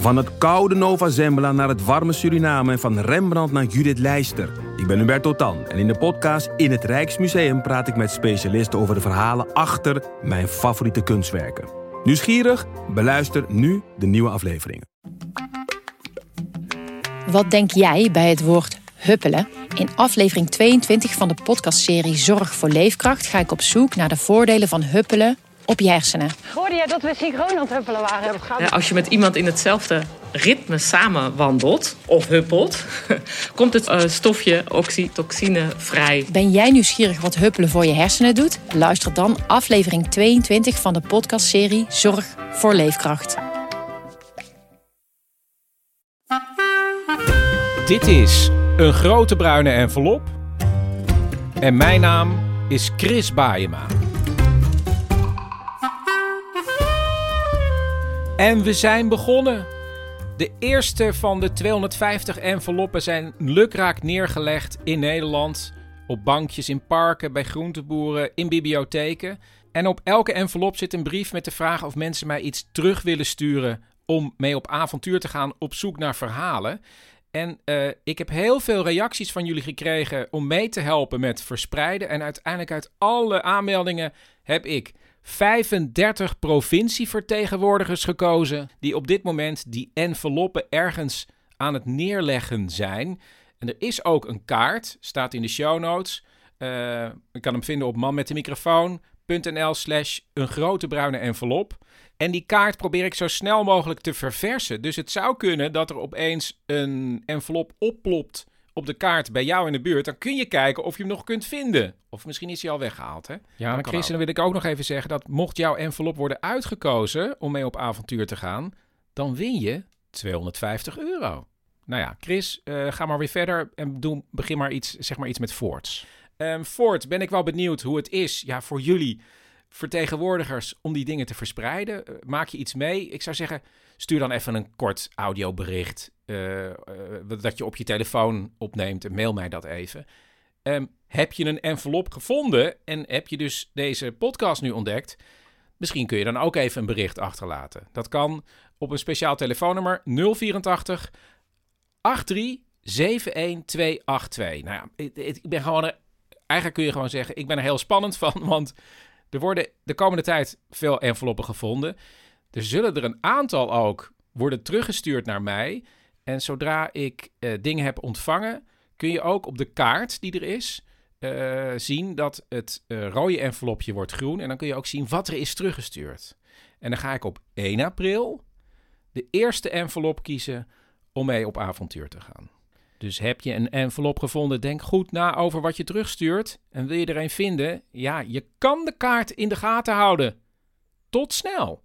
Van het koude Nova Zembla naar het warme Suriname en van Rembrandt naar Judith Leister. Ik ben Hubert Totan en in de podcast In het Rijksmuseum praat ik met specialisten over de verhalen achter mijn favoriete kunstwerken. Nieuwsgierig? Beluister nu de nieuwe afleveringen. Wat denk jij bij het woord huppelen? In aflevering 22 van de podcastserie Zorg voor Leefkracht ga ik op zoek naar de voordelen van huppelen op je hersenen. Hoorde jij dat we synchroon aan het huppelen waren? Ja, als je met iemand in hetzelfde ritme samen wandelt of huppelt, komt het uh, stofje oxytocine vrij. Ben jij nieuwsgierig wat huppelen voor je hersenen doet? Luister dan aflevering 22 van de podcastserie Zorg voor Leefkracht. Dit is een grote bruine envelop. En mijn naam is Chris Baayema. En we zijn begonnen. De eerste van de 250 enveloppen zijn lukraak neergelegd in Nederland. Op bankjes in parken, bij groenteboeren, in bibliotheken. En op elke envelop zit een brief met de vraag of mensen mij iets terug willen sturen om mee op avontuur te gaan op zoek naar verhalen. En uh, ik heb heel veel reacties van jullie gekregen om mee te helpen met verspreiden. En uiteindelijk uit alle aanmeldingen heb ik 35 provincievertegenwoordigers gekozen die op dit moment die enveloppen ergens aan het neerleggen zijn. En er is ook een kaart, staat in de show notes. Ik kan hem vinden op manmetdemicrofoon.nl slash een grote bruine envelop. En die kaart probeer ik zo snel mogelijk te verversen. Dus het zou kunnen dat er opeens een envelop opplopt op de kaart bij jou in de buurt, dan kun je kijken of je hem nog kunt vinden. Of misschien is hij al weggehaald. Hè? Ja, maar Chris, dan wil ik ook nog even zeggen dat mocht jouw envelop worden uitgekozen om mee op avontuur te gaan, dan win je 250 euro. Nou ja, Chris, uh, ga maar weer verder en doe, begin maar iets, zeg maar iets met Forts. Um, Fort, ben ik wel benieuwd hoe het is ja, voor jullie vertegenwoordigers om die dingen te verspreiden. Uh, maak je iets mee? Ik zou zeggen, stuur dan even een kort audiobericht uh, uh, dat je op je telefoon opneemt en mail mij dat even. Um, heb je een envelop gevonden en heb je dus deze podcast nu ontdekt? Misschien kun je dan ook even een bericht achterlaten. Dat kan op een speciaal telefoonnummer 084 83 71282. Nou ja, ik, ik ben gewoon. Eigenlijk kun je gewoon zeggen: ik ben er heel spannend van, want er worden de komende tijd veel enveloppen gevonden. Er zullen er een aantal ook worden teruggestuurd naar mij. En zodra ik uh, dingen heb ontvangen, kun je ook op de kaart die er is uh, zien dat het uh, rode envelopje wordt groen. En dan kun je ook zien wat er is teruggestuurd. En dan ga ik op 1 april de eerste envelop kiezen om mee op avontuur te gaan. Dus heb je een envelop gevonden, denk goed na over wat je terugstuurt. En wil je er een vinden? Ja, je kan de kaart in de gaten houden. Tot snel!